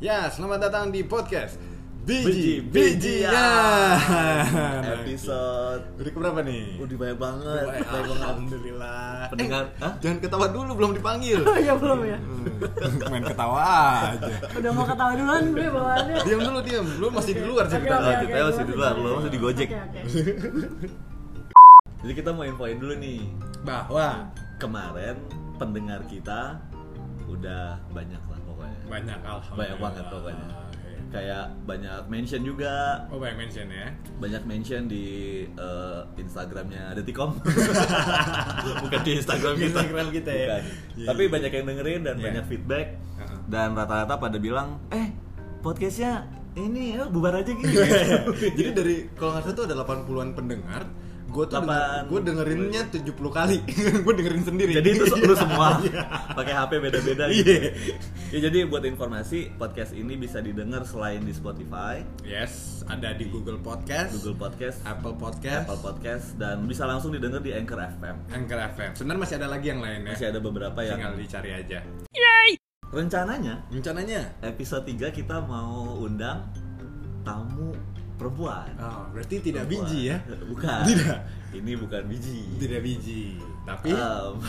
Ya, selamat datang di podcast Biji Biji Bijian. Bijian. Episode Udah keberapa nih? Udah banyak banget, Baik, banyak banget. Alhamdulillah. Pendengar, Eh, Hah? jangan ketawa dulu, belum dipanggil. Oh iya belum ya. Hmm, Main ketawa aja. Udah mau ketawa duluan gue bawaannya. Diam dulu, diam. Lu masih di luar Oke, cerita. oke, oke, kita gue masih di luar, lu masih di Gojek. Oke, oke. Jadi kita mau infoin dulu nih. Bahwa Kemarin pendengar kita udah banyak lah. Banyak alhamdulillah. Banyak banget pokoknya. Oke. Kayak banyak mention juga, Oh, banyak mention ya. banyak mention di eh, Instagramnya Detikom. Bukan di Instagram kita. Instagram kita ya. Bukan. Iya, Tapi iya. banyak yang dengerin dan Iya. banyak feedback. Heeh. Dan rata-rata pada bilang, eh podcastnya ini ya bubar aja gitu. Jadi dari kalau nggak salah tuh ada 80-an pendengar. Gue tuh Delapan- gue dengerinnya 70 kali. gue dengerin sendiri. jadi itu lu semua Iya. pakai HP beda-beda Iya. gitu. Ya jadi buat informasi podcast ini bisa didengar selain di Spotify, Yes, ada di Google Podcast, Google Podcast, Apple Podcast, Apple Podcast dan bisa langsung didengar di Anchor FM. Anchor FM. Sebenarnya masih ada lagi yang lain ya. Masih ada beberapa yang Tinggal dicari aja. rencananya Rencananya? episode 3 kita mau undang tamu perempuan. Oh, berarti tidak Perempuan. biji ya? Bukan. Tidak. Ini bukan biji. Tidak biji. Tapi Em,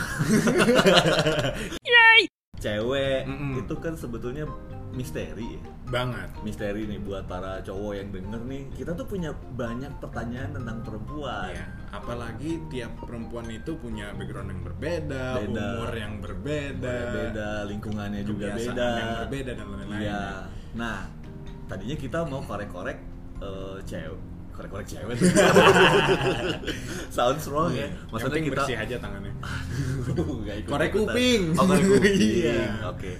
cewek Mm-mm. itu kan sebetulnya misteri ya. banget. Misteri nih buat para cowok yang denger nih. Kita tuh punya banyak pertanyaan tentang perempuan. Ya, apalagi tiap perempuan itu punya background yang berbeda, Beda. umur yang berbeda, Beda, lingkungannya juga beda. yang berbeda dan lain-lain. Iya. Nah, tadinya kita mau korek-korek eh, cewek. Korek-korek cewek sounds wrong ya. Yang maksudnya kita bersih aja tangannya. Ikut Korek kuping. oh, korek kuping. Iya. oke.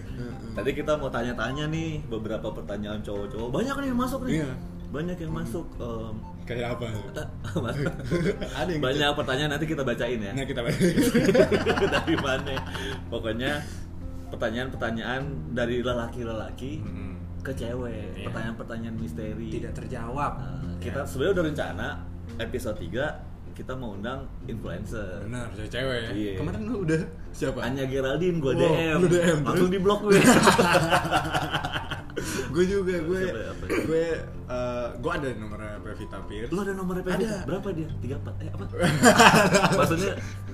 Tadi kita mau tanya-tanya nih beberapa pertanyaan cowok-cowok. Banyak nih yang masuk nih. Iya. banyak yang masuk em, Kayak apa? Ada yang banyak pertanyaan nanti kita bacain ya. Nah, kita dari mana? Pokoknya pertanyaan-pertanyaan dari lelaki-lelaki. Mm-mm. Ke cewek Iya. pertanyaan-pertanyaan misteri tidak terjawab. Nah, kita sebenarnya udah rencana episode 3 kita mau undang influencer Benar, cewek. ya. Iya. Kemarin lu udah siapa? Anya Geraldine gue Wow, DM, lu DM, langsung di blok gue gue juga gue gue eh, gue ada nomornya Pevita Pierce. lu ada nomornya Pevita? Ada. berapa dia? 34? eh apa? maksudnya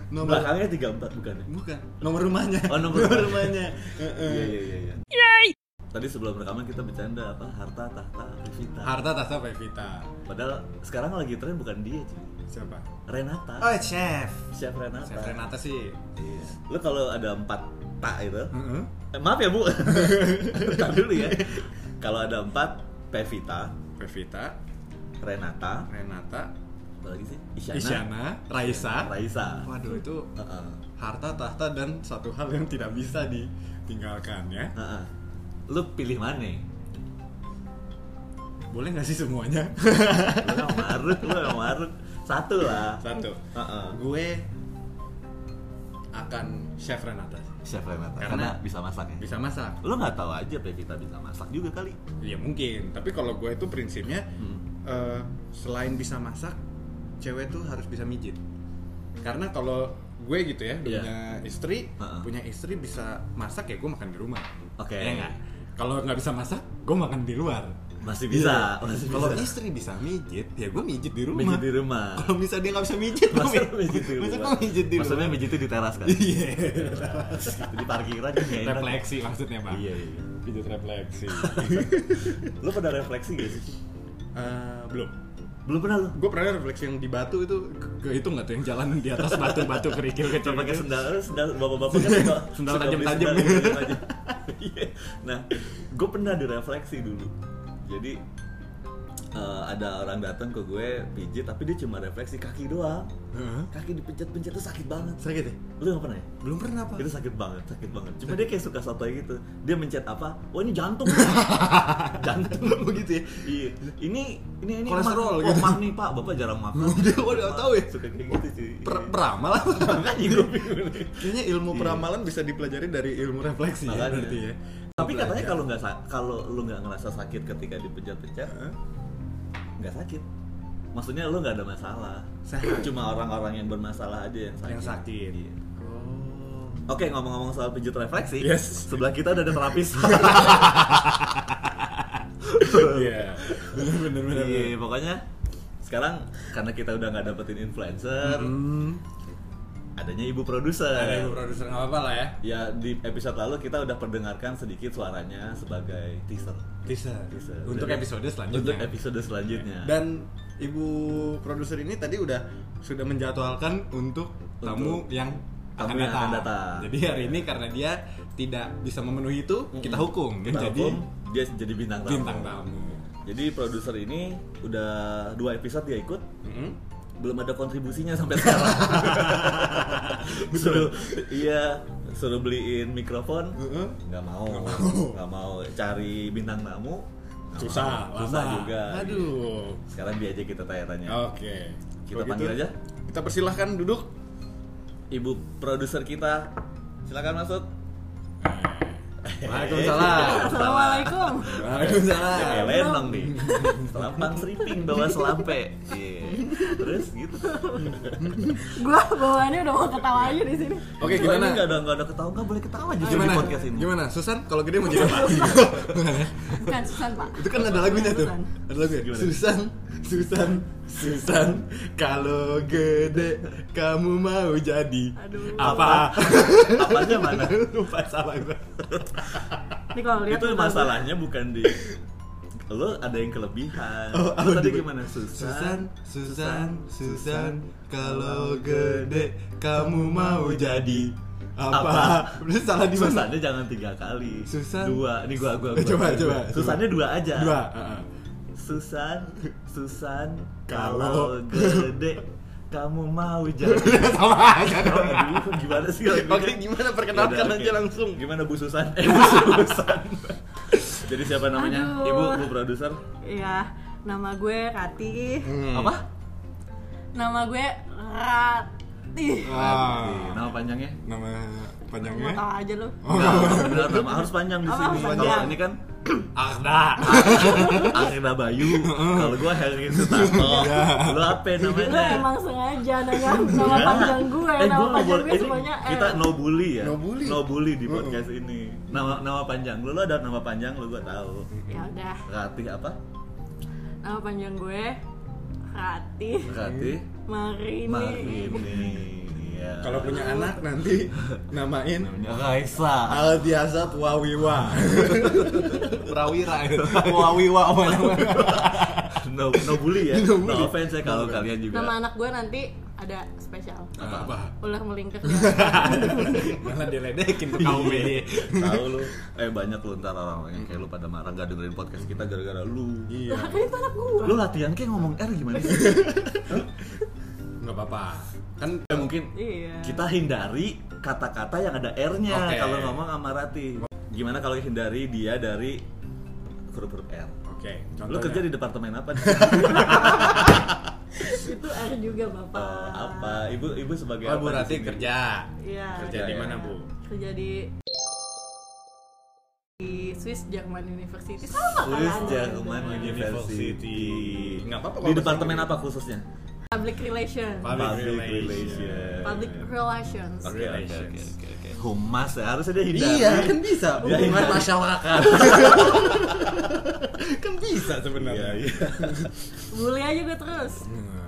Nomor- belakangnya 34 bukan ya? Bukan, nomor rumahnya. Oh, nomor rumahnya. Heeh. iya iya iya iya tadi sebelum rekaman kita bercanda apa harta tahta Pevita Harta tahta Pevita. padahal sekarang lagi tren bukan dia cuy Siapa? Renata Oh, chef. chef Renata Chef Renata sih. Iya. Lu kalau ada empat tak itu, Heeh. eh, maaf ya bu, Ntar dulu ya. Kalau ada empat, Pevita, Pevita, Renata, Renata, apa lagi sih? Isyana, Isyana, Raisa. Raisa. Waduh itu Heeh. harta tahta dan satu hal yang tidak bisa ditinggalkan ya. Heeh. Lu pilih mana? Boleh nggak sih semuanya? Lu yang marut, lu yang marut. Satu lah. Satu. Heeh. Gue akan chef Renata. Chef Renata. Karena- Karena, bisa masak ya. Bisa masak. Lu nggak tahu aja Pevita bisa masak juga kali. Ya mungkin, tapi kalau gue itu prinsipnya Hmm. eh, selain bisa masak, cewek tuh harus bisa mijit. Karena kalau gue gitu ya, Iya. punya istri, Ha-ha. punya istri bisa masak ya gue makan di rumah. Oke. Ya nggak? Kalau nggak bisa masak, gue makan di luar. Masih bisa, Iya. Kalau bisa. istri bisa mijit, ya gue mijit di rumah. Mijit di rumah. Kalau misalnya dia nggak bisa mijit, gue Masa mijit di Masa rumah? gue mijit di Maksudnya rumah. mijit itu di teras kan? Iya. di parkiran juga refleksi maksudnya bang. Iya, iya. Mijit refleksi. Lu pernah refleksi gak sih? Eh, belum. Belum pernah lu? Gue pernah refleksi yang di batu itu ke, itu nggak tuh yang jalan di atas batu-batu kerikil kecil. Coba pakai gitu. sendal, sendal bapak-bapak kan Sendal tajam-tajam. Iya. Nah, gue pernah direfleksi dulu. Jadi eh, ada orang datang ke gue pijit tapi dia cuma refleksi kaki doang. Heeh. Kaki dipencet-pencet tuh sakit banget. Sakit ya? Lu gak pernah ya? Belum pernah pak. Itu sakit banget, sakit banget. Cuma dia kayak suka sotoy gitu. Dia mencet apa? Wah ini jantung. jantung begitu ya. Iya. Ini ini ini Kolesterol gitu. Emak nih Pak, Bapak jarang makan. Dia udah tahu ya? Suka kayak gitu cuy. Per- peramal apa? Makanya gue nih. Kayaknya ilmu Iya. peramalan bisa dipelajari dari ilmu refleksi ya berarti ya. Tapi katanya kalau nggak kalau lu nggak ngerasa sakit ketika dipencet-pencet. Nggak sakit. Maksudnya lu nggak ada masalah. Sehat. Cuma orang-orang yang bermasalah aja yang sakit. Yang sakit. Iya. Oh. Oke ngomong-ngomong soal pijat refleksi, Yes. sebelah kita udah ada terapis. Iya. Bener bener. Iya, pokoknya sekarang karena kita udah nggak dapetin influencer, Hmm. Adanya ibu produser. Ada ibu produser nggak apa-apa lah ya. Ya di episode lalu kita udah perdengarkan sedikit suaranya sebagai teaser. Teaser. Teaser. Untuk Dari- episode selanjutnya. Untuk episode selanjutnya. Dan ibu produser ini tadi udah sudah menjadwalkan untuk tamu Untuk yang tamu akan yang datang. akan datang. Jadi hari ini karena dia tidak bisa memenuhi itu, kita hukum. Kita jadi hukum, dia jadi bintang tamu. bintang tamu. Jadi produser ini udah dua episode dia ikut, Mm-mm. Belum ada kontribusinya sampai sekarang. suruh iya suruh beliin mikrofon Heeh. nggak mau Nggak mau. cari bintang tamu Susah, mau. susah lama. juga Aduh. sekarang dia aja kita tanya-tanya Oke. Kita panggil aja. Kita persilahkan duduk. ibu produser kita silakan masuk Waalaikumsalam. Assalamualaikum. Waalaikumsalam. Ya lenong nih Selampang seriping bawa selampe Iya. Terus gitu Gua bawaannya udah mau ketawa aja di sini. Oke, ini gimana? Gak ada, gak ada ketawa, gak boleh ketawa justru Gimana? di podcast ini Gimana? Susan kalau gede mau jadi apa? Bukan Susan, Pak. Itu kan ada lagunya tuh. Susan. Ada lagunya. Gimana? Susan, Susan, Susan, kalau gede kamu mau jadi Aduh. apa? Apanya mana? Lupa salah gue. Nih kalau lihat Itu masalahnya bukan di Lo ada yang kelebihan Oh, Lo tadi di- gimana? Susan, Susan, Susan, kalau gede kamu mau jadi apa? Apa? Udah salah di mana? Susannya jangan tiga kali Susan. Dua, ini gua, gua, gua Coba, coba. Susannya dua aja Dua. heeh. Susan, Susan, Kalau- gede kamu mau jadi Sama aja dong. Aduh, gimana sih? Oke, gimana? Perkenalkan Yaudah, aja langsung. Gimana Bu Susan? Eh, Bu Susan. Jadi siapa namanya? Aduh. Ibu, Bu produser. Iya, nama gue Rati. Hmm. Apa? Nama gue Rati. Ah. Nama panjangnya? Nama Mau panjangnya? tahu aja lu. Enggak, beneran nama harus panjang di sini. Kalau ini kan Arda. Arina Bayu. Kalau gua Heri Sutanto. Iya. Lu apa Lu namanya? emang sengaja nanya nama Enggak. panjang gue, Eh, nama panjang gue semuanya eh. Kita no bully ya. No bully. di podcast ini. Nama nama panjang. Lu, lu ada nama panjang lu gua tahu. Ya udah, Ratih apa? nama panjang gue Rati Ratih Marini. Marini. Iya. Kalau punya anak nanti namain namanya Raisa. Aldiasat Wawiwa. Prawira. Wawiwa apa namanya? no, no bully ya. No No, bully. offense ya kalau kalian juga. Nama anak gue nanti ada spesial. Apa? Ular melingkar. Malah diledekin tuh kaum ini. Tahu lu. Eh banyak lu ntar orang yang kayak lu pada marah gak dengerin podcast kita gara-gara lu. Iya. Lah kan itu anak gue. Lu latihan kayak ngomong R gimana sih? Enggak apa-apa. Kan Eh, mungkin Iya. kita hindari kata-kata yang ada R-nya Oke. kalau ngomong sama Rati. Gimana kalau hindari dia dari huruf-huruf R? Oke, Lu kerja di departemen apa? nih? itu R juga bapak. Oh, apa? Ibu ibu sebagai Oh, apa Bu Rati kerja. Iya. Kerja di ya. mana, Bu? Kerja di di Swiss German University sama Swiss kan? Jerman University. University. Nggak apa-apa Di departemen apa khususnya? Public relation. Public Public relation. relation. Public relations. Oke, oke, oke, Relations. oke, oke. Humas ya, harusnya dia hindari. Iya, kan bisa. Hubungan masyarakat. kan bisa sebenarnya. Iya, iya. Bully aja gue terus.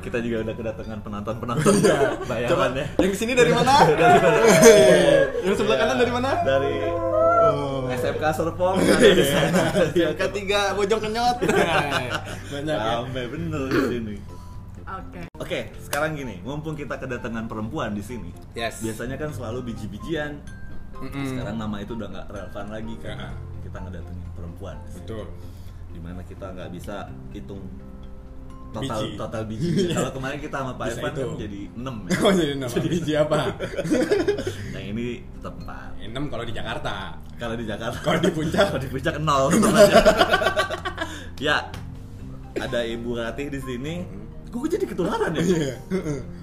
Kita juga udah kedatangan penonton-penonton Iya. Coba bayangannya. yang ke sini dari mana? Dari mana? yang sebelah kanan dari mana? Dari Oh. SMK Serpong ada di sana. SMK 3 Bojong Kenyot. Banyak ya. Sampai bener di sini. Oke. Oke, sekarang gini, mumpung kita kedatangan perempuan di sini. Yes. Biasanya kan selalu biji-bijian. Mm-mm. Sekarang nama itu udah nggak relevan lagi karena Ya. kita ngedatengin perempuan. Betul. Di mana kita nggak bisa hitung total Biji. total biji. Kalau kemarin kita sama Pak Irfan kan jadi 6 ya. Oh jadi nama biji apa? Yang ini tempat. 6 kalau di Jakarta. Kalau di Jakarta. Kalau di puncak? Kalau di puncak nol. temannya. ya, ada Ibu Ratih di sini. Gue jadi ketularan ya. Iya.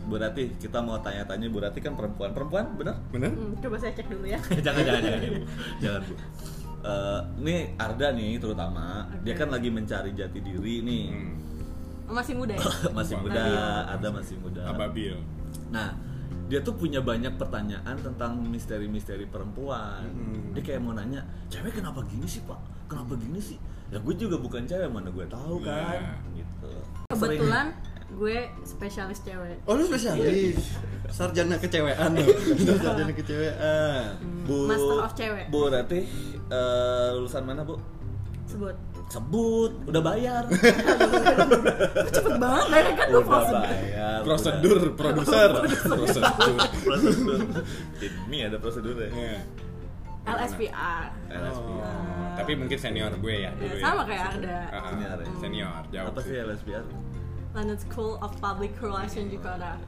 Bu Ratih, kita mau tanya-tanya Bu Ratih kan perempuan, perempuan bener? Bener? Hmm, coba saya cek dulu ya. jangan jangan jangan Ibu. jangan Bu. Eh, ini Arda nih terutama, dia Oke. kan lagi mencari jati diri nih. Hmm. Masih muda ya? masih muda, Nabil. Arda masih muda. Ababil. Nah, dia tuh punya banyak pertanyaan tentang misteri-misteri perempuan. Hmm. Dia kayak mau nanya, cewek kenapa gini sih pak? kenapa gini sih ya gue juga bukan cewek mana gue tahu kan Iya. gitu Kebetulan gue spesialis cewek. Oh lu spesialis sarjana kecewean lu. sarjana kecewean. bu Master of cewek. bu Ratih eh, lulusan mana bu Sebut. sebut udah bayar Cepet banget, dari kan lu udah prosedur. bayar Prosedur produser. Prosedur. udah. prosedur ini ada prosedurnya Iya. LSPR. LSPR Oh, tapi mungkin senior gue ya dulu Ya, ya. sama kayak Arda. Ah, ah, Senior ya? Senior, jauh. apa sih LSPR London School of Public Relations Jakarta.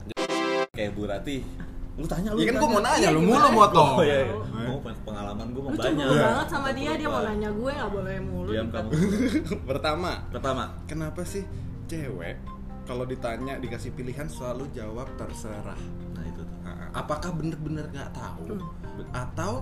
kayak Bu Ratih lu tanya lu Iya kan gue tanya. mau nanya Iya, lu mulu motong. oh iya, iya. Oh. mau pengalaman gue mau Lu banyak cemburu banget sama dia, dia mau nanya gue gak boleh mulu. diam gitu. kamu Pertama, pertama kenapa sih cewek kalau ditanya dikasih pilihan selalu jawab terserah? nah itu tuh Ah, ah. Apakah bener-bener nggak tahu Hmm. atau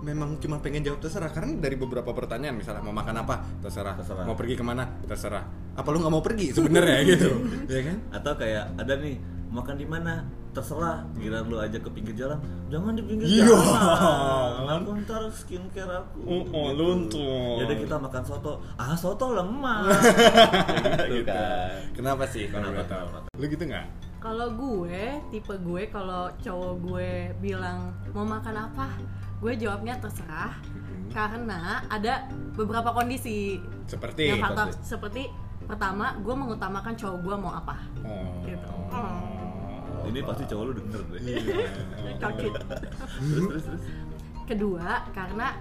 memang cuma pengen jawab terserah karena dari beberapa pertanyaan misalnya mau makan apa terserah, Terserah. mau pergi ke mana terserah apa lu nggak mau pergi? Sebenarnya gitu. Ya kan? Atau kayak ada nih makan di mana? Terserah. Kira lu aja ke pinggir jalan. Jangan di pinggir Iya. jalan. Aku ntar skincare aku Oh, oh, luntur. ya udah kita makan soto. Ah soto lemah Kayak gitu. Kan kenapa sih? Kalau Kenapa, gue tahu kenapa? lu gitu nggak? Kalau gue, tipe gue kalau cowok gue bilang mau makan apa, gue jawabnya terserah. Karena ada beberapa kondisi. Seperti? Yang faktor seperti pertama, gue mengutamakan cowok gue mau apa. oh. Gitu. ini pasti cowok lu denger deh Kaget. terus terus terus Kedua, karena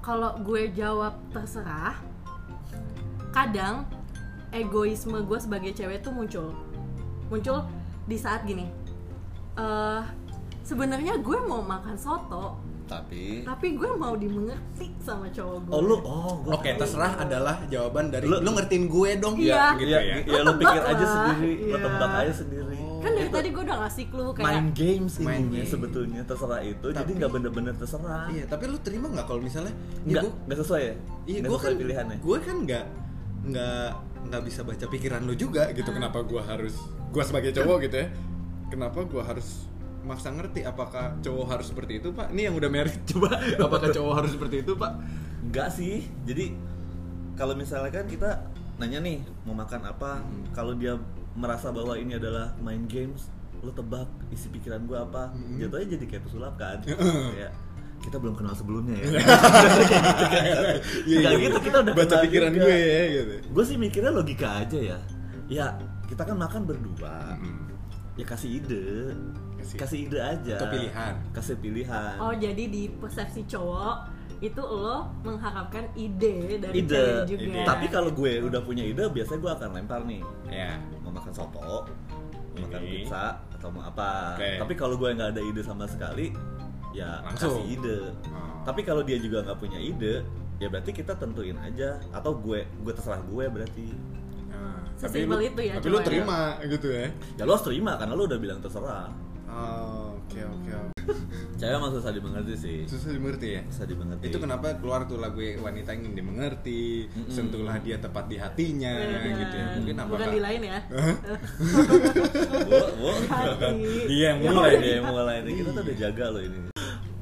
kalau gue jawab terserah, kadang egoisme gue sebagai cewek tuh muncul, muncul di saat gini. eh sebenarnya gue mau makan soto, tapi tapi gue mau dimengerti sama cowok gue. oh lu oh Oke, tahu. terserah adalah jawaban dari lu, Lu- ngertiin gue dong Iya. gitu Iya, ya. iya Lo lu pikir tebak aja sendiri, lu Iya. tebak aja sendiri. Kan dari tadi gue udah ngasih clue kayak main games ini Main ya, game. sebetulnya terserah itu, jadi Tapi- nggak bener-bener terserah. Iya, tapi lu terima nggak kalau misalnya Nggak, ya, nggak sesuai ya? Iya, gue kan pilihannya. Gue kan nggak nggak nggak bisa baca pikiran lu juga gitu. Kenapa gue harus gue sebagai cowok gitu ya? Kenapa gue harus maksa ngerti apakah cowok harus seperti itu pak? Ini yang udah merit coba. apakah cowok harus seperti itu pak? Enggak sih. Jadi kalau misalnya kan kita nanya nih mau makan apa, Hmm. kalau dia merasa bahwa ini adalah main games, lo tebak isi pikiran gua apa, Hmm. jatuhnya jadi kayak pesulap kan. Kayak kita belum kenal sebelumnya ya. Iya, Nggak iya. gitu, kita udah baca pikiran juga. gue ya gitu. Gue sih mikirnya logika aja ya. Ya kita kan makan berdua. Hmm. Ya kasih ide, Kasih- kasih, ide aja. Atau pilihan. Kasih pilihan. oh jadi di persepsi cowok itu lo mengharapkan ide dari ide. cewek juga. Ide. Tapi kalau gue udah punya ide, biasanya gue akan lempar nih. Ya. Mau makan soto, mau makan pizza, atau mau apa. Oke. Tapi kalau gue nggak ada ide sama sekali, ya Langsung. kasih ide. Oh. Tapi kalau dia juga nggak punya ide, ya berarti kita tentuin aja. Atau gue, gue terserah gue berarti. Nah, Sesimpel lu- itu ya, Tapi lu ya. terima gitu ya. Ya lo harus terima karena lo udah bilang terserah. Oh, Oke oke oke. Cewek emang susah dimengerti sih. Susah dimengerti ya. Susah dimengerti. Itu kenapa keluar tuh lagu wanita ingin dimengerti, Mm-mm. sentuhlah dia tepat di hatinya Iya. gitu ya. Mungkin apa Bukan di lain ya. Bu. Dia yang Mulai mulai deh, mulai nih. Kita tuh udah jaga loh ini.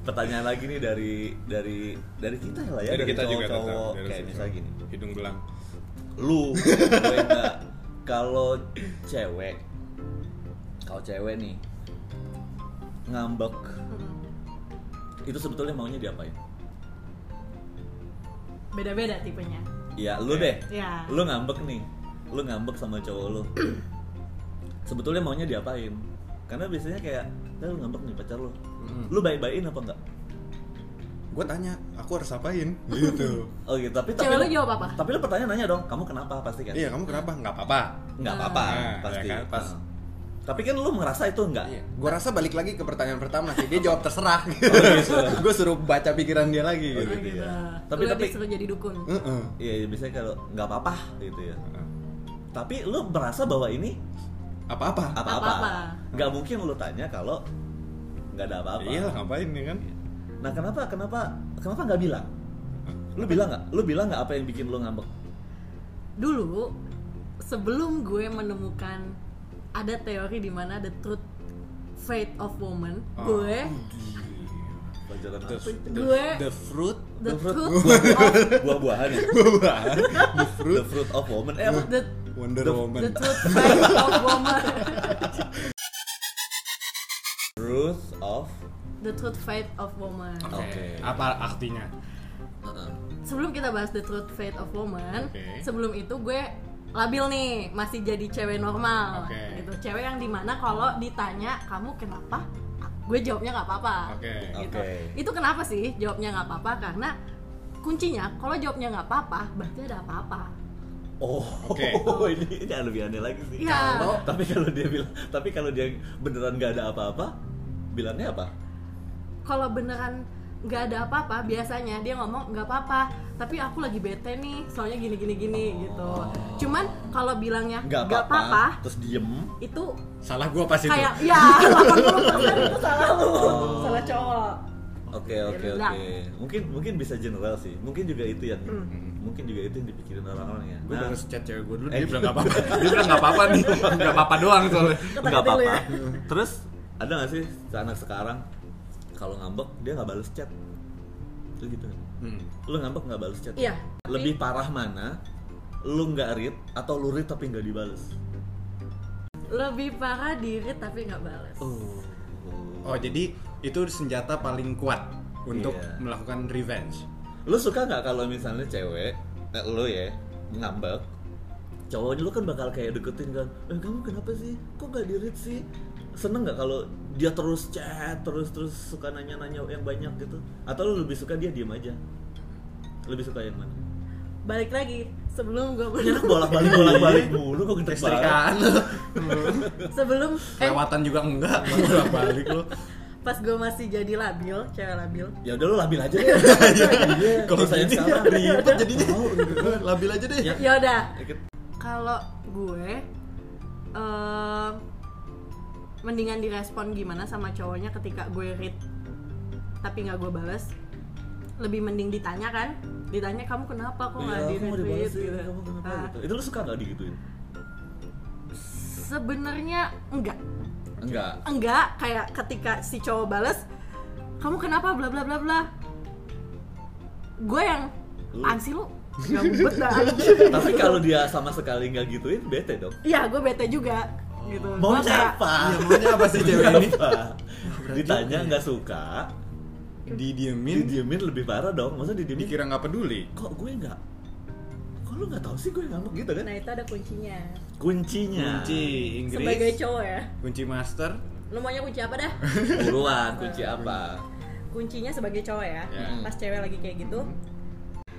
Pertanyaan lagi nih dari dari dari kita lah ya, Dari kita juga tetap, cowok-cowok. dari kayak misalnya cowok. gini. Hidung belang. Lu. Kalau cewek, kalau cewek nih ngambek, Mm-mm. itu sebetulnya maunya diapain? Beda-beda tipenya. Ya, lu deh. Ya. Lu ngambek nih. Lu ngambek sama cowok lu. sebetulnya maunya diapain? Karena biasanya kayak, "Eh, lu ngambek nih pacar lu. Mm-mm. Lu baik-baikin apa enggak? Gue tanya, aku harus apain? Gitu. Oh gitu, tapi tapi lu jawab apa? Tapi lu pertanyaan nanya dong, kamu kenapa pasti kan? iya, kamu kenapa? Nggak apa-apa. Nggak Ah. apa-apa, Nah, pasti. ya kan, pas. Tapi kan lu merasa itu enggak? Iya. Gue rasa balik lagi ke pertanyaan pertama sih. Dia jawab terserah. gitu. Gue suruh baca pikiran dia lagi Oh, gitu. gitu. Gitu. Tapi- Lu tapi- disuruh jadi dukun. Heeh. Iya, ya, biasanya kalau nggak apa-apa gitu ya. Tapi lu merasa bahwa ini Apa-apa? Apa-apa. apa-apa. Nggak mungkin lu tanya kalau nggak ada apa-apa. Iya, ngapain ya kan? Nah, kenapa kenapa kenapa nggak bilang? Lu bilang nggak? Lu bilang nggak apa yang bikin lu ngambek? Dulu sebelum gue menemukan ada teori di mana the truth fate of woman, Oh, gue Pelajaran The, apa? the, Gue- the fruit the The fruit. of Buah-buahan ya? buah the The fruit fruit of woman. Eh the Wonder The- Woman the truth fight of woman Truth of the truth fight of woman Oke. Oke. apa artinya Heeh. sebelum kita bahas the truth fate of woman Oke. sebelum itu gue labil nih masih jadi cewek normal Oke. gitu cewek yang di mana kalau ditanya kamu kenapa gue jawabnya nggak apa-apa Oke. gitu Oke. itu kenapa sih jawabnya nggak apa-apa karena kuncinya kalau jawabnya nggak apa-apa berarti ada apa-apa Oh, Oke. ini, ini lebih aneh lagi sih. Iya. Kalau tapi kalau dia bilang, tapi kalau dia beneran nggak ada apa-apa, bilangnya apa? kalau beneran nggak ada apa-apa biasanya dia ngomong nggak apa-apa tapi aku lagi bete nih soalnya gini gini gini gitu cuman kalau bilangnya Nggak apa-apa. Terus diem. itu salah gua pas itu kayak ya 80% itu salah lu salah cowok Oke oke Bilang. oke. Mungkin mungkin bisa general sih. Mungkin juga itu yang Hmm. mungkin juga itu yang dipikirin orang-orang ya. gue Nah, baru chat cewek gue dulu Eh. dia bilang nggak apa-apa dia bilang nggak apa-apa nih nggak apa-apa doang soalnya nggak lu apa-apa. ya. Terus ada nggak sih anak sekarang kalau ngambek dia nggak balas chat? Lu gitu. Hmm. Lu ngambek nggak balas chat? Iya. Lebih parah mana? Lu nggak read atau lu read tapi nggak dibales? lebih parah diri tapi nggak balas Oh. oh jadi itu senjata paling kuat untuk Iya. melakukan revenge Lu suka nggak kalau misalnya cewek, eh, lu ya ngambek, cowoknya lu kan bakal kayak deketin kan, eh kamu kenapa sih, kok nggak di read sih? Seneng nggak kalau dia terus chat, terus terus suka nanya-nanya yang banyak gitu? Atau lu lebih suka dia diem aja? Lebih suka yang mana? balik lagi sebelum gue Ya bolak balik bolak balik mulu kok gede banget. Istrikan sebelum eh lewatan juga enggak bolak balik lo pas gue masih jadi labil cewek labil Ya udah lu labil aja deh. Iya, kalau saya salah. ribet jadinya labil aja deh Ya. udah kalau gue eh, mendingan direspon gimana sama cowoknya ketika gue read tapi nggak gue balas. Lebih mending ditanya kan? Ditanya kamu kenapa kok nggak Iya, di retweet? dibales sih, gitu. kamu kenapa Ah, gitu. Itu lu suka nggak digituin? sebenarnya enggak. Enggak. enggak kayak ketika si cowok balas kamu kenapa? Bla bla bla bla. Gue yang sih lu? Dah. Tapi kalau dia sama sekali nggak gituin, bete dong. iya gue bete juga gitu Mau apa? Iya, maunya apa sih cewek ini? Ditanya nggak suka, didiemin didiemin lebih parah dong. Masa didiemin? dikira nggak peduli Kok gue nggak? Kok lu nggak tahu sih gue ngambek gitu kan? nah itu ada kuncinya Kuncinya. kunci Inggris sebagai cowok ya kunci master lu maunya kunci apa dah Buruan, kunci apa? kuncinya sebagai cowok ya Ya. pas cewek lagi kayak gitu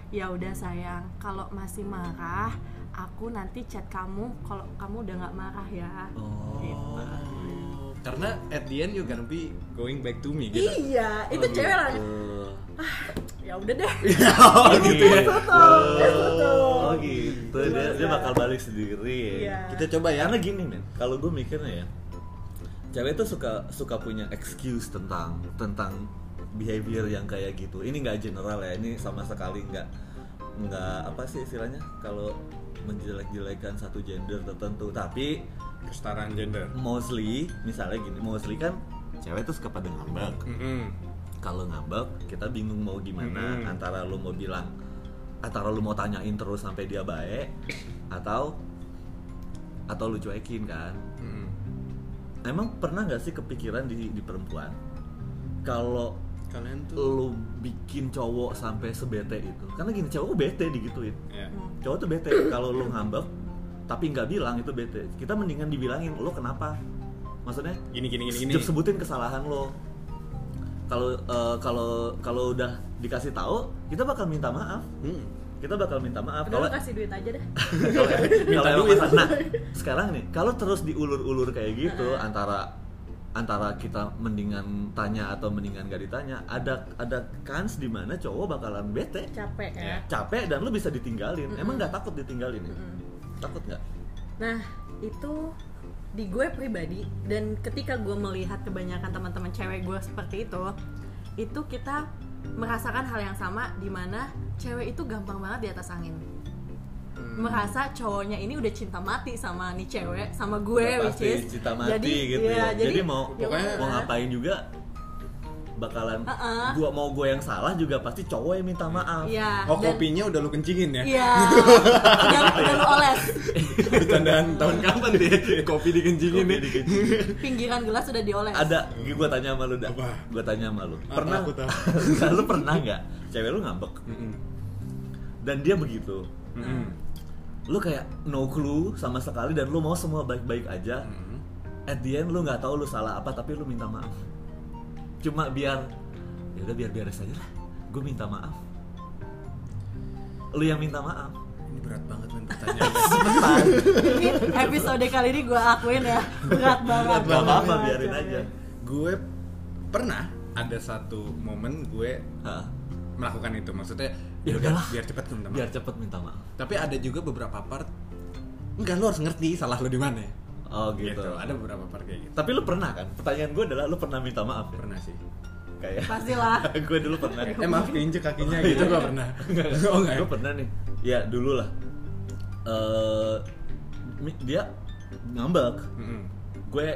ya udah sayang kalau masih marah aku nanti chat kamu kalau kamu udah nggak marah ya Oh. Gitu. karena at the end you gonna be going back to me gitu iya itu Oh, cewek lah gitu. ya udah deh Oh gitu. tutup, dia tutup. Oh gitu. Dia, dia bakal balik sendiri ya. Iya. kita coba ya Karena gini men, kalau gue mikirnya ya, cewek tuh suka suka punya excuse tentang tentang behavior yang kayak gitu. Ini nggak general ya, ini sama sekali nggak nggak apa sih istilahnya kalau menjelek-jelekan satu gender tertentu. Tapi kesetaraan gender mostly, misalnya gini, mostly kan cewek tuh suka pada ngambek. Mm-mm. Kalau ngambek, kita bingung mau gimana Mm-mm. antara lu mau bilang antara lu mau tanyain terus sampai dia baik atau atau lu cuekin kan Mm-mm. emang pernah nggak sih kepikiran di, di perempuan kalau kalian tuh. Lu bikin cowok sampai sebete itu. Karena gini cowok tuh bete digituin. Ya cowok tuh bete. Kalau lu ngambek tapi nggak bilang itu bete. Kita mendingan dibilangin lo kenapa? Maksudnya gini gini gini gini. sebutin kesalahan lo. Kalau eh, kalau kalau udah dikasih tahu kita bakal minta maaf. Mm. kita bakal minta maaf kalau lu kasih duit aja dah kalau Minta duit. masalah- nah sekarang nih kalau terus diulur-ulur kayak gitu antara antara kita mendingan tanya atau mendingan gak ditanya ada ada kans di mana cowok bakalan bete capek ya Ya. capek dan lu bisa ditinggalin Mm-mm. emang nggak takut ditinggalin ya? Mm-mm. takut nggak Nah, itu di gue pribadi dan ketika gue melihat kebanyakan teman-teman cewek gue seperti itu, itu kita merasakan hal yang sama di mana cewek itu gampang banget di atas angin. Hmm. Merasa cowoknya ini udah cinta mati sama nih cewek, sama gue Udah which pasti is cinta mati jadi, gitu iya, ya. jadi, Jadi mau ya pokoknya mau ngapain juga bakalan Uh-uh. gua mau gue yang salah juga pasti cowok yang minta maaf. Iya. Oh dan- kopinya udah lu kencingin ya? Iya. udah, udah lu oles. Bercandaan tahun kapan deh? Kopi dikencingin Kopi nih. dikencingin. Pinggiran gelas udah dioles. Ada, gue tanya sama lu dah. Apa? Gue tanya sama lu. Apa Pernah? aku tahu? Lu pernah nggak? Cewek lu ngambek Mm-mm. dan dia begitu. Mm-mm. Lu kayak no clue sama sekali dan lu mau semua baik-baik aja. Mm-mm. At the end lu nggak tahu lu salah apa tapi lu minta maaf. Cuma biar ya udah biar beres aja lah. Gue minta maaf. Lu yang minta maaf. Ini berat banget men pertanyaannya. ini episode kali ini gue akuin ya berat banget. Gak apa-apa biarin aja. gue pernah ada satu momen gue Hah. melakukan itu. Maksudnya Ya udahlah. udah biar cepet minta maaf. Biar cepet minta maaf. Tapi ada juga beberapa part enggak lu harus ngerti salah lu di mana. Oh gitu. Ada beberapa part kayak gitu. Tapi lu pernah kan? Pertanyaan gue adalah lu pernah minta maaf ya? Pernah sih. Kayak Pastilah. gue dulu pernah. Eh maaf keinjek kakinya gitu gua pernah. Oh enggak. ya? gue pernah nih ya dulu lah Eh, mi- dia ngambek Mm-mm. gue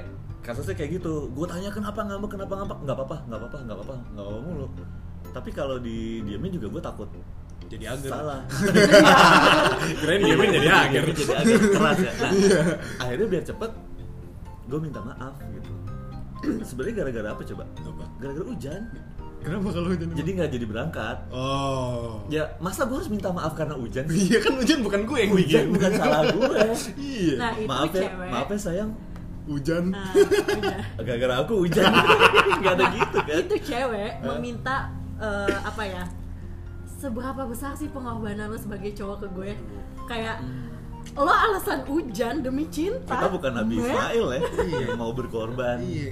kasusnya kayak gitu gue tanya kenapa ngambek kenapa ngambek nggak apa-apa nggak apa-apa nggak apa-apa nggak apa-apa mulu tapi kalau di diamin juga gue takut. Jadi agar. salah. Kirain diemin jadi agar. Diamin jadi agak keras ya. Nah, akhirnya biar cepet gue minta maaf gitu. Sebenarnya gara-gara apa coba? Gara-gara hujan. Kenapa kalau hujan? jadi nggak jadi berangkat. Oh. ya masa gue harus minta maaf karena hujan? Iya kan hujan bukan gue yang hujan bukan salah gue Iya. Nah itu maaf ya cewek. maaf ya sayang. Hujan. Nah, gara-gara aku hujan. Nggak ada gitu kan. Itu cewek meminta eh, apa ya seberapa besar sih pengorbanan lo sebagai cowok ke gue kayak lo alasan hujan demi cinta kita bukan Nabi. Ismail ya Iya. yang mau berkorban Iya.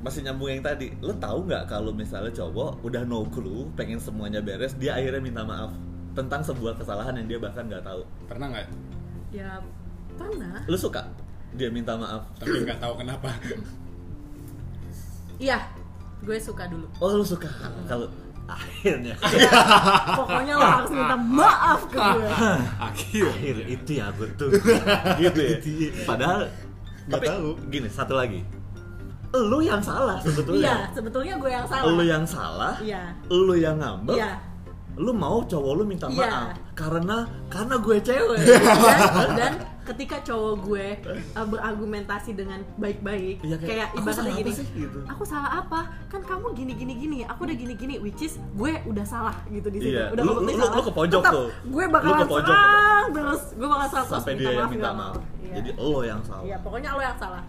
masih nyambung yang tadi lo tahu nggak kalau misalnya cowok udah no clue pengen semuanya beres dia akhirnya minta maaf tentang sebuah kesalahan yang dia bahkan nggak tahu Pernah nggak? ya pernah lo suka dia minta maaf Tapi nggak tahu kenapa. iya gue suka dulu. Oh lo suka? Kalau akhirnya. Pokoknya lo harus minta maaf ke gue. Akhir. akhir itu ya betul gitu ya? Padahal Nggak tahu. gini satu lagi. Lu yang salah iya sebetulnya sebetulnya gue yang salah. Lu yang salah iya. lu yang ngambek iya. lu mau cowok lu minta Iya. maaf. Karena karena gue cewek. Dan, dan ketika cowok gue uh, berargumentasi dengan baik-baik Iya, kayak kayak, "Aku ibaratnya salah gini sih?" gitu. aku salah apa kan kamu gini gini gini aku udah gini gini which is gue udah salah gitu di situ Iya, udah lu- lu- salah lu ke pojok Tetap tuh. gue Lu bakalan ke pojok, serang terus gue bakal terus sampai dia yang minta maaf mau. Iya. jadi lo yang salah iya pokoknya lo yang salah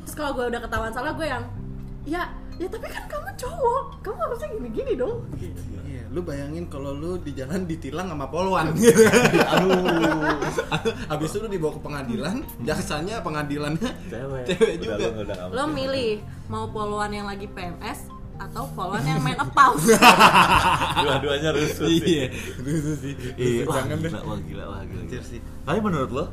terus kalau gue udah ketahuan salah gue yang ya ya tapi kan kamu cowok kamu harusnya gini gini dong Iya, lu bayangin kalau lu di jalan ditilang sama polwan. aduh Habis itu lu dibawa ke pengadilan, jaksanya pengadilannya cewek Cewek Udah, juga. lu- udah lo milih mau poluan yang lagi PMS atau poluan yang main pause dua-duanya rusuh sih Iya, rusuh sih. Iya, Rusuh wah, jangan deh. gila, wah gila, wah gila, gila. sih. Tapi menurut lo,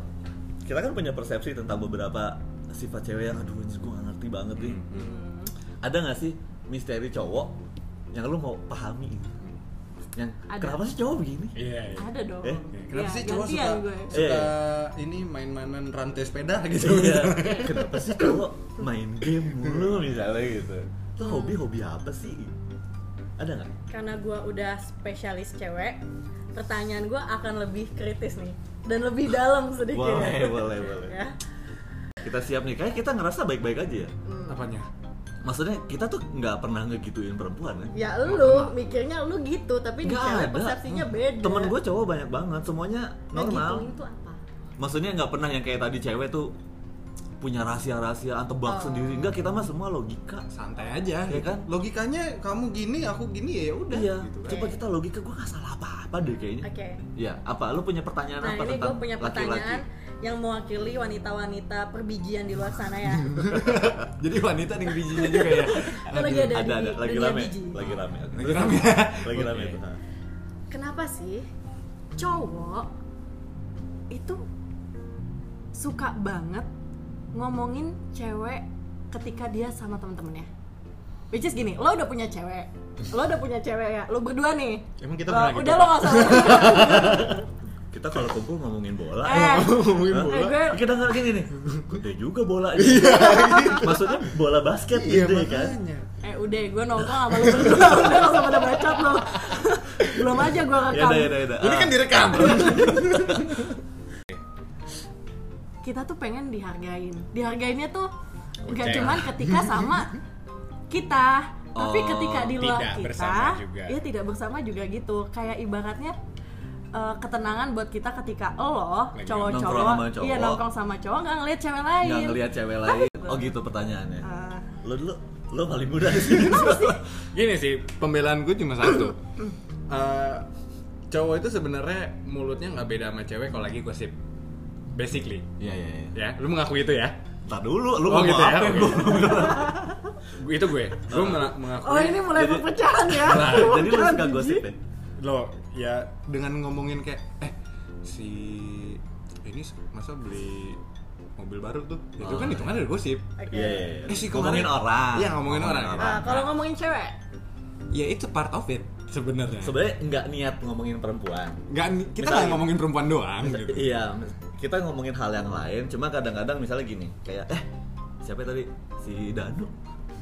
kita kan punya persepsi tentang beberapa sifat cewek yang aduh gue gak ngerti banget nih. Hmm. Ada gak sih misteri cowok yang lo mau pahami? Yang Ada. kenapa sih cowok begini? Iya, iya. ada dong Eh, Kenapa Iya, sih cowok suka gue. suka Iya. ini main-mainan rantai sepeda gitu? Iya. Kenapa sih cowok main game mulu misalnya gitu? Lo hobi-hobi apa sih? Ada nggak? karena gue udah spesialis cewek pertanyaan gue akan lebih kritis nih dan lebih dalam sedikit Boleh, boleh, boleh. ya Kita siap nih, kayak kita ngerasa baik-baik aja ya. Apanya? Maksudnya kita tuh nggak pernah ngegituin perempuan ya. ya lu mikirnya lu gitu tapi di Nggak cewek ada. persepsinya beda Temen gue cowok banyak banget, semuanya normal. Ngegituin itu apa Maksudnya nggak pernah yang kayak tadi cewek tuh punya rahasia-rahasia atau tebak Oh. sendiri. Enggak, kita mah semua logika. Santai aja, Iya kan? Logikanya kamu gini, aku gini ya udah. Iya, gitu kan. coba kita logika gue gak salah apa-apa deh kayaknya. oke Iya, apa? Lu punya pertanyaan nah apa ini gue tentang punya laki-laki? pertanyaan yang mewakili wanita-wanita perbijian di luar sana ya Jadi wanita dengan bijinya juga ya. Lagi ada, Ada, ada, lagi rame, biji. lagi rame. Lagi rame. lagi rame itu. kenapa sih cowok itu suka banget ngomongin cewek ketika dia sama temen-temennya which is gini lo udah punya cewek lo udah punya cewek ya lo berdua nih Emang kita Lo- gitu? udah lo gak salah Kita kalau kumpul ngomongin bola. eh Ngomongin bola. Eh, gue- Kita nggak gini nih. Gede juga bola. Maksudnya bola basket Iya, gede kan. makanya. udah gue nongkrong sama lu berdua udah gak usah pada bacot lu belum aja gue Ya rekam udah, ya udah, ya udah. Ini Ah. kan direkam. kita tuh pengen dihargain dihargainnya tuh nggak cuman ketika sama kita tapi Oh, ketika di luar tidak kita ya tidak bersama juga gitu kayak ibaratnya eh, ketenangan buat kita ketika lo cowok-cowok iya nongkrong sama cowok nggak ngeliat cewek lain nggak ngelihat cewek lain. Oh gitu pertanyaannya. Ah. Lo dulu lo paling muda sini. Gini sih, pembelaan gue cuma satu. Eh, cowok itu sebenarnya mulutnya nggak beda sama cewek kalau lagi gosip. Basically, Iya iya iya. ya. Lu mengakui itu ya? Ntar dulu, lu Oh, ngomong gitu ya? Gue itu gue. Gue menga- mengakui. oh ini mulai Jadi- perpecahan ya Nah, Jadi lu suka gosip ya? Lo ya dengan ngomongin kayak eh si ini masa beli mobil baru tuh itu Oh. kan hitungan dari gosip Oke. Iya iya. iya. Eh, si ngomongin orang. Iya, ngomongin orang. Ah, kalau ngomongin cewek ya itu part of it sebenarnya Sebenarnya nggak niat ngomongin perempuan. nggak kita nggak ngomongin perempuan doang gitu Iya, kita ngomongin hal yang lain. Cuma kadang-kadang misalnya gini, kayak eh siapa tadi si Danu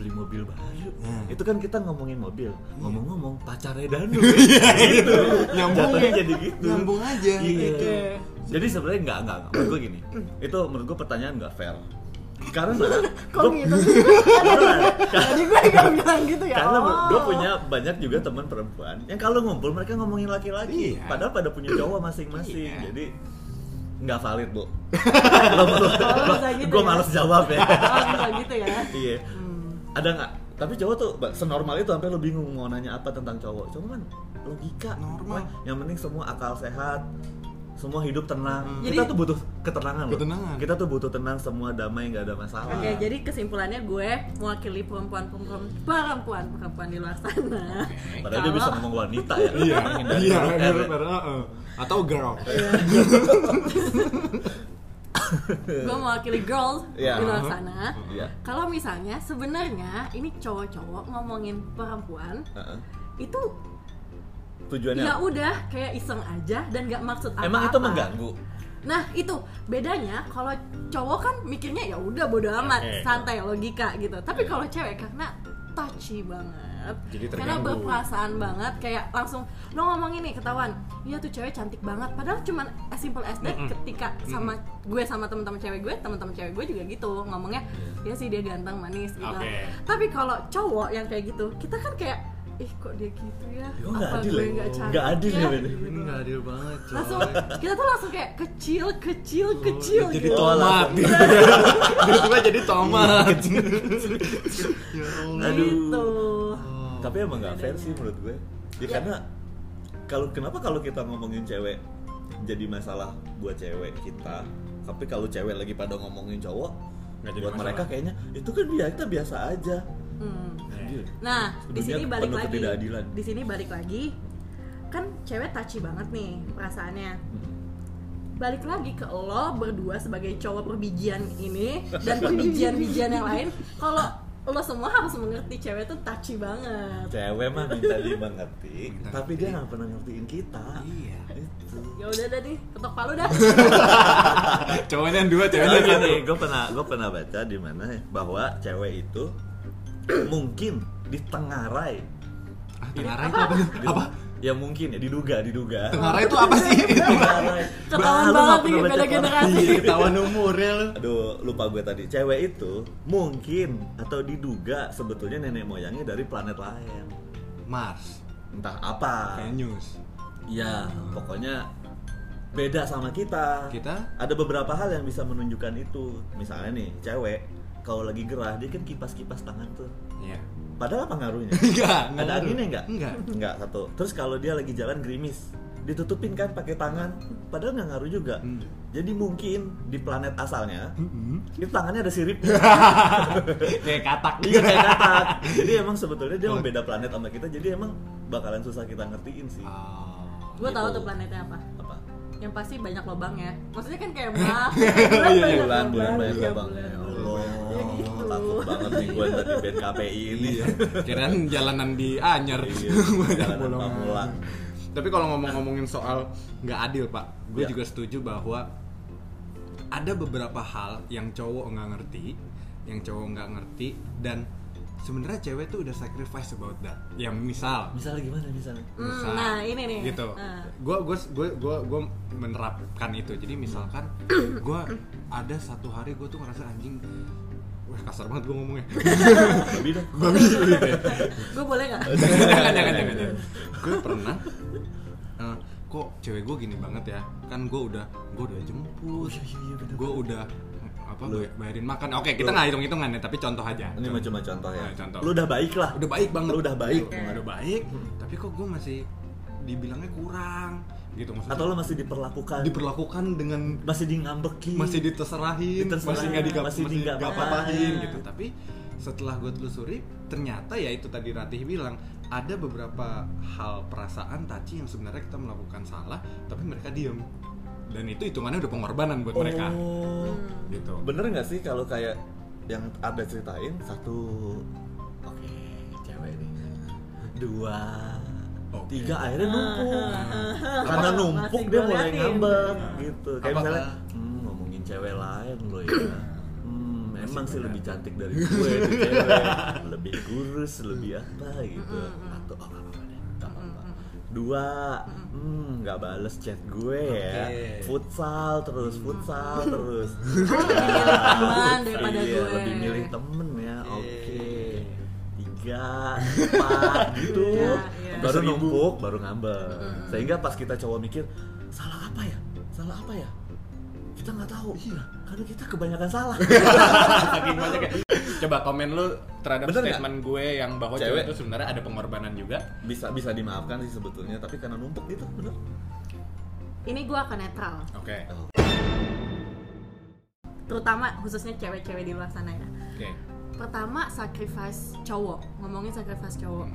beli mobil baru. Hmm. Itu kan kita ngomongin mobil. Ngomong-ngomong pacarnya Danu. Iya, gitu. Nyambung Jatuhnya ya. jadi gitu. Nyambung aja. Iya. Oke. Jadi sebenarnya nggak nggak menurut gue gini. Itu menurut gue pertanyaan nggak fair. Karena kok gitu sih tadi gue gak bilang gitu ya karena oh. gue punya banyak juga teman perempuan yang kalau ngumpul mereka ngomongin laki-laki Iya. padahal pada punya cowok masing-masing Iya. jadi nggak valid bu lo, lo, Oh, gitu gue ya? males jawab ya oh bisa gitu ya iya Hmm. Ada nggak tapi cowok tuh senormal itu sampai lo bingung mau nanya apa tentang cowok cowok kan logika Normal. Wah, yang penting semua akal sehat semua hidup tenang Hmm. kita Jadi- tuh butuh ketenangan loh Ketenangan. kita tuh butuh tenang semua damai nggak ada masalah Oke, jadi kesimpulannya gue mewakili perempuan-perempuan perempuan perempuan di luar sana. padahal dia bisa Kalau- ngomong wanita ya iya iya ya. heeh. atau girl gue mewakili girls Iya. di luar sana. Iya. Kalau misalnya sebenarnya ini cowok-cowok ngomongin perempuan Heeh. itu tujuannya ya udah kayak iseng aja dan nggak maksud apa-apa. Emang itu mengganggu? Nah itu bedanya kalau cowok kan mikirnya ya udah bodo amat Oke. santai logika gitu. Tapi kalau cewek karena touchy banget, Jadi karena berperasaan banget kayak langsung lo ngomongin nih ketahuan, iya tuh cewek cantik banget. Padahal cuman as simple as that ketika sama gue sama teman-teman cewek gue, teman-teman cewek gue juga gitu ngomongnya, ya sih dia ganteng manis gitu. Oke. Tapi kalau cowok yang kayak gitu, kita kan kayak ih kok dia gitu ya? Ya, nggak Apa adil gue ya? nggak cantik Nggak adil ya, Ben? ini nggak adil banget coy langsung kita tuh langsung kayak kecil kecil kecil jadi gitu. tomat tiba-tiba jadi tomat ya Allah Aduh. gitu Tapi emang nggak fair sih menurut gue. Ya, Ya. karena kalau kenapa kalau kita ngomongin cewek jadi masalah buat cewek kita, tapi kalau cewek lagi pada ngomongin cowok, Nggak jadi buat masalah. mereka kayaknya itu kan biasa biasa aja. Hmm. Adil. nah di sini balik lagi di sini balik lagi kan cewek touchy banget nih perasaannya Hmm. balik lagi ke lo berdua sebagai cowok perbijian ini dan perbijian-bijian yang lain kalau lo semua harus mengerti cewek tuh touchy banget Cewek mah minta dimengerti, Minta tapi dia nggak pernah ngertiin kita. Iya. Itu. ya udah dah nih ketok palu dah cowoknya yang dua ceweknya yang satu gini, gue pernah gue pernah baca di mana ya, bahwa cewek itu mungkin ditengarai. ah tengarai itu apa apa Ya mungkin ya diduga, diduga. tengarai itu apa sih Tengarai. Ketahuan banget nih beda generasi. komik. ketahuan umurnya lu Aduh, lupa gue tadi. Cewek itu mungkin atau diduga sebetulnya nenek moyangnya dari planet lain. Mars Entah apa. Venus Ya, pokoknya beda sama kita. Kita? Ada beberapa hal yang bisa menunjukkan itu. Misalnya nih, cewek kalau lagi gerah dia kan kipas-kipas tangan tuh. Iya Padahal apa ngaruhnya? Enggak, Ada anginnya enggak? Enggak. Enggak satu. Terus kalau dia lagi jalan gerimis, ditutupin kan pakai tangan. Padahal nggak ngaruh juga. Hmm. Jadi mungkin di planet asalnya Mm-mm. itu tangannya ada siripnya. kayak katak Iya kayak katak. Jadi emang sebetulnya dia emang beda planet sama kita. Jadi emang bakalan susah kita ngertiin sih. Oh. gue tahu Gitu. tuh planetnya apa Apa? yang pasti banyak lobangnya maksudnya kan kayak bulan Iya, iya. Bulan, bulan banyak lubang. bulan, Ya bulan. Allah, Ya gitu. Takut banget nih gue dari band KPI ini. Iya. Kirain jalanan di Anyer. Iya, jalanan bolongan. Pamulang. Tapi kalau ngomong-ngomongin soal nggak adil pak, gue Ya. juga setuju bahwa ada beberapa hal yang cowok nggak ngerti, yang cowok nggak ngerti dan sebenarnya cewek tuh udah sacrifice about that ya misal Misalnya gimana misalnya? Hmm, misal nah, ini nih. gitu Ah. gue gue gue gue gue menerapkan itu jadi misalkan gue ada satu hari gue tuh ngerasa anjing wah kasar banget gue ngomongnya Babi dong. babi ya Gue boleh nggak? jangan jangan jangan, jangan. gue pernah eh, kok cewek gue gini banget ya kan gue udah gue udah jemput iya, iya, bener. gue udah apa Lu- bay- bayarin makan oke kita nggak hitung hitungan ya tapi contoh aja Ini mah cuma contoh ya. Nah, contoh. Lu udah baik lah. udah baik banget Lu udah baik. Udah baik tapi kok gue masih dibilangnya kurang gitu maksudnya Atau lu masih diperlakukan diperlakukan dengan masih di ngambekin masih diteserahin, Diteserahin, masih nggak digap, masih masih apa-apain. apa-apain gitu. Tapi setelah gue telusuri, ternyata ya itu tadi Ratih bilang ada beberapa hal perasaan taci yang sebenarnya kita melakukan salah, tapi mereka diem. Dan itu hitungannya udah pengorbanan buat mereka. Oh. Hmm. Gitu. Bener nggak sih kalau kayak yang ada ceritain satu oke cewek nih dua Oke. tiga akhirnya numpuk. Karena numpuk dia mulai liatin. ngambek gitu. Kayak Apakah- misalnya hmm, ngomongin cewek lain lo ya. Hmm, emang sih lebih cantik dari gue cewek. Lebih kurus lebih apa gitu. Atau oh, deh nggak apa-apa. Dua hmm nggak bales chat gue ya. Futsal terus futsal terus. Milih teman daripada iya, gue. lebih milih temen ya Iya. oke tiga empat gitu. Iya, iya. baru Seribu. numpuk baru ngambek sehingga pas kita cowok mikir salah apa ya salah apa ya kita nggak tahu iya karena kita kebanyakan salah Saking banyak ya. Coba komen lu terhadap Bener statement gue yang bahwa cewek, Cewek. itu sebenarnya ada pengorbanan juga. bisa bisa dimaafkan sih sebetulnya tapi karena numpuk gitu bener Ini gue akan netral. Oke. Terutama khususnya cewek-cewek di luar sana ya. Oke. Pertama sacrifice cowok. Ngomongin sacrifice cowok.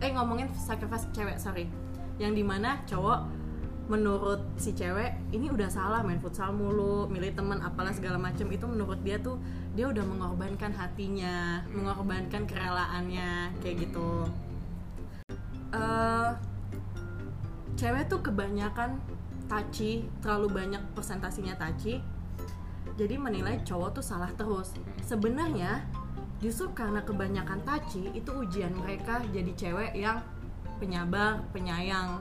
Eh ngomongin sacrifice cewek, sorry. Yang di mana cowok menurut si cewek ini udah salah main futsal mulu, milih teman apalah segala macem itu menurut dia tuh dia udah mengorbankan hatinya, mengorbankan kerelaannya kayak gitu. Eh cewek tuh kebanyakan taci, terlalu banyak persentasinya taci. Jadi menilai cowok tuh salah terus. Sebenarnya justru karena kebanyakan taci itu ujian mereka jadi cewek yang penyabar, penyayang.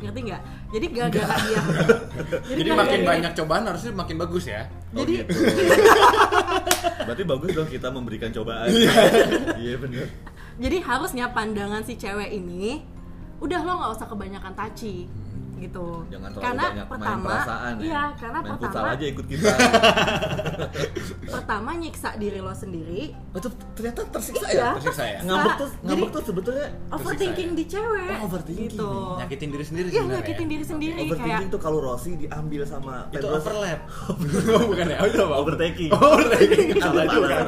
Ngerti nggak? Jadi gara-gara dia Jadi, gara-gara makin banyak cobaan harusnya makin bagus ya. Jadi Oh, gitu. berarti bagus dong kita memberikan cobaan iya bener jadi harusnya pandangan si cewek ini udah lo nggak usah kebanyakan taci gitu jangan terlalu karena banyak main pertama perasaan ya iya karena main futsal pertama aja ikut kita pertama nyiksa diri lo sendiri oh, itu ternyata tersiksa Iya. ya Tersiksa ya. ngambek tuh Jadi- ngambek tuh sebetulnya overthinking di cewek Oh, overthinking. gitu Nyakitin diri sendiri iya nyakitin diri sendiri kayak overthinking tuh kalau Rossi diambil sama Itu Pedro- overlap. oh, bukan ya? Oh, itu apa? overtaking Oh, overtaking. Apa. Iya.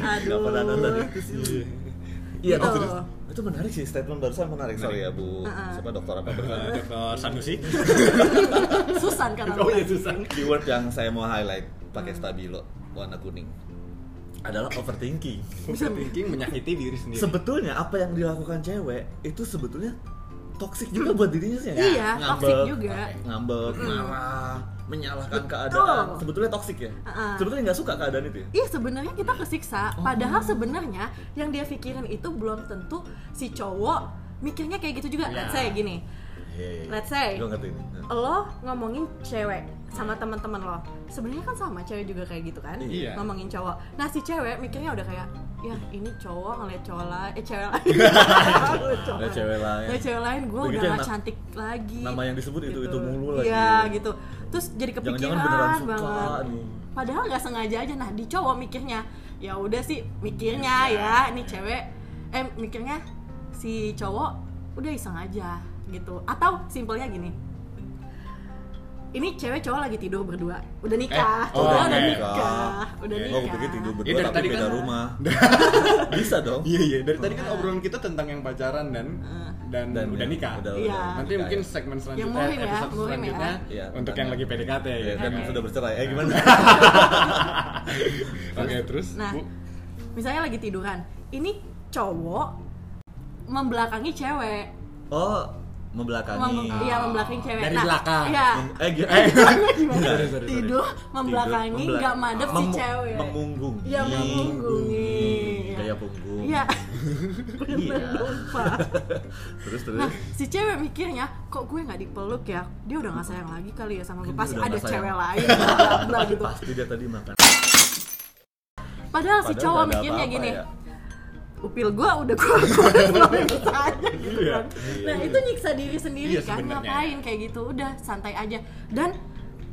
Aduh. Nggak pernah nonton itu sih Iya, Gitu. Itu menarik sih statement barusan menarik. Sorry ya bu. Uh-uh. siapa dokter apa bersama Dokter Sanusi. Susan kan Oh iya susah. keyword yang saya mau highlight pakai stabilo warna kuning. Adalah overthinking. Overthinking menyakiti diri sendiri. sebetulnya apa yang dilakukan cewek itu sebetulnya toksik juga buat dirinya sih ya Iya, Ngambek, toxic juga. ngambek marah menyalahkan keadaan Betul. sebetulnya toksik ya Uh-uh. sebetulnya nggak suka keadaan itu ya Iya sebenarnya kita kesiksa, padahal sebenarnya yang dia pikirin itu belum tentu si cowok mikirnya kayak gitu juga. Ya. Let's say gini, Hehehe. let's say Gua ngerti ini lo ngomongin cewek sama teman-teman lo, sebenarnya kan sama cewek juga kayak gitu kan, Iya. ngomongin cowok. Nah si cewek mikirnya udah kayak, ya ini cowok ngeliat cowok lain, eh cewek lain, Cowok Ada cewek lain Ngeliat cewek lain, gue udah yang gak cantik lagi. nama yang disebut itu itu mulu lagi Iya gitu. Terus jadi kepikiran Jangan-jangan beneran suka banget. nih. Padahal nggak sengaja aja. Nah di cowok mikirnya, ya udah sih mikirnya ya, ini cewek, eh mikirnya si cowok udah iseng aja gitu. Atau simpelnya gini. Ini cewek cowok lagi tidur berdua, udah nikah, Eh, oh, udah, nikah, udah Oh, nikah. gue pikir tidur Iya, berdua dari tapi tadi beda kan- rumah bisa dong Iya iya dari tadi kan obrolan kita tentang yang pacaran dan dan, Dan udah ya, nikah. udah- Iya. Nanti nikah mungkin ya. segmen selanjutnya muhim ya, episode muhim ya. selanjutnya Iya, untuk yang lagi PDKT Iya, gitu. dan Oke. sudah bercerai eh gimana Oke, terus Nah, Bu. misalnya lagi tiduran, ini cowok membelakangi cewek. oh membelakangi Mem- iya membelakangi cewek. Dari Nah, belakang. Iya. Eh gitu Gimana? Tidur membelakangi nggak madep si cewek. memunggungi Iya memunggungi. gaya area punggung. Iya. Iya. Terus terus. Nah, si cewek mikirnya, kok gue nggak dipeluk ya? Dia udah nggak sayang lagi kali ya sama gue. Dia Pasti ada cewek lain, gitu. Pasti dia tadi makan. Padahal si Padahal cowok nggak ada mikirnya gini, ya. Upil gue udah gue belum bisa aja gitu Iya. kan. Nah itu nyiksa diri sendiri Iya, kan, sebenarnya. ngapain kayak gitu? Udah santai aja. Dan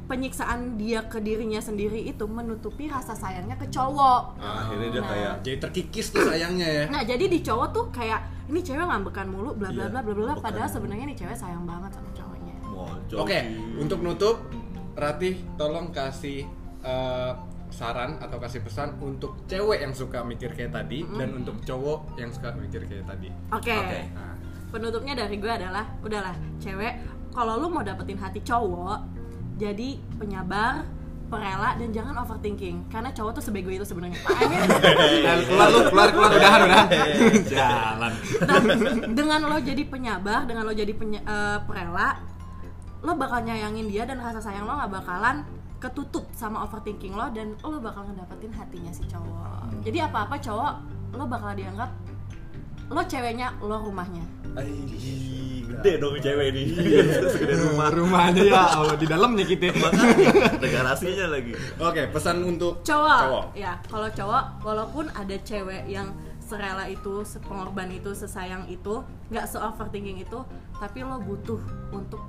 penyiksaan dia ke dirinya sendiri itu menutupi rasa sayangnya ke cowok. Nah, akhirnya dia Nah. kayak Jadi terkikis tuh sayangnya ya. Nah jadi di cowok tuh kayak ini cewek ngambekan mulu bla bla Iya, bla bla bla padahal sebenarnya nih cewek sayang banget sama cowoknya. Mojok. Oke, untuk nutup Ratih tolong kasih eh, saran atau kasih pesan untuk cewek yang suka mikir kayak tadi dan untuk cowok yang suka mikir kayak tadi. Oke. Oke. Nah, Penutupnya dari gue adalah udahlah cewek kalau lu mau dapetin hati cowok jadi penyabar perela dan jangan overthinking karena cowok tuh sebego itu sebenarnya I mean, keluar lu, keluar keluar udahan udahan. Jalan. dan dengan lo jadi penyabar dengan lo jadi penya- eh, perela lo bakal nyayangin dia dan rasa sayang lo nggak bakalan ketutup sama overthinking lo dan lo bakal ngedapetin hatinya si cowok jadi apa apa cowok lo bakal dianggap lo ceweknya lo rumahnya gede dong cewek ini. Segede rumah. rumahnya ya Allah di dalamnya kita. Makanya ada garasinya lagi. Oke, pesan untuk cowok, Cowok. ya kalau cowok walaupun ada cewek yang serela itu sepengorban itu sesayang itu nggak se overthinking itu tapi lo butuh untuk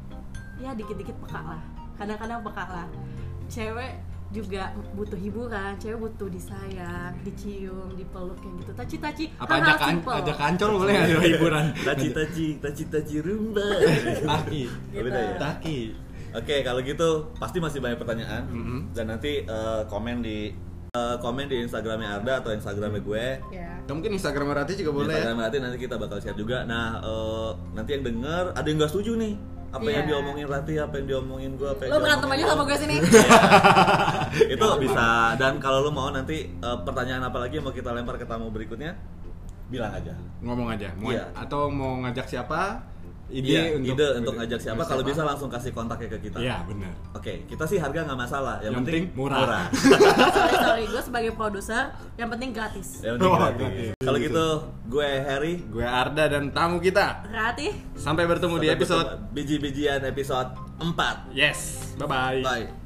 ya dikit-dikit peka lah kadang-kadang peka lah cewek juga butuh hiburan cewek butuh disayang dicium dipeluk kayak gitu taci-taci apa hal-hal ajak kan ajak kancol boleh nggak ada hiburan? Taci taci taci taci rumba. Taki. Gitu. Ya? Taki. Oke, kalau gitu pasti masih banyak pertanyaan Mhm. dan nanti eh, komen di eh, komen di Instagramnya Arda atau Instagramnya gue. ya Atau mungkin Instagram Rati juga boleh. ya? Instagram nanti nanti kita bakal share juga. Nah, eh, nanti yang denger ada yang nggak setuju nih apa yang Iya. diomongin Rati, apa yang diomongin gue, apa yang lo berantem aja sama gue sini itu bisa dan kalau lo mau nanti eh, pertanyaan apa lagi yang mau kita lempar ke tamu berikutnya bilang aja Ngomong aja. Mau Iya. atau mau ngajak siapa? Ide Iya, untuk ide untuk ngajak siapa kalau bisa langsung kasih kontaknya ke kita Iya, benar. oke kita sih harga nggak masalah yang, Yang penting, penting murah. sorry sorry gue sebagai produser yang penting gratis yang penting Oh, gratis. kalau gitu gue Harry Gue Arda dan tamu kita. Rati Sampai bertemu di Sampai episode bertemu- biji-bijian episode 4 Yes. Bye bye. bye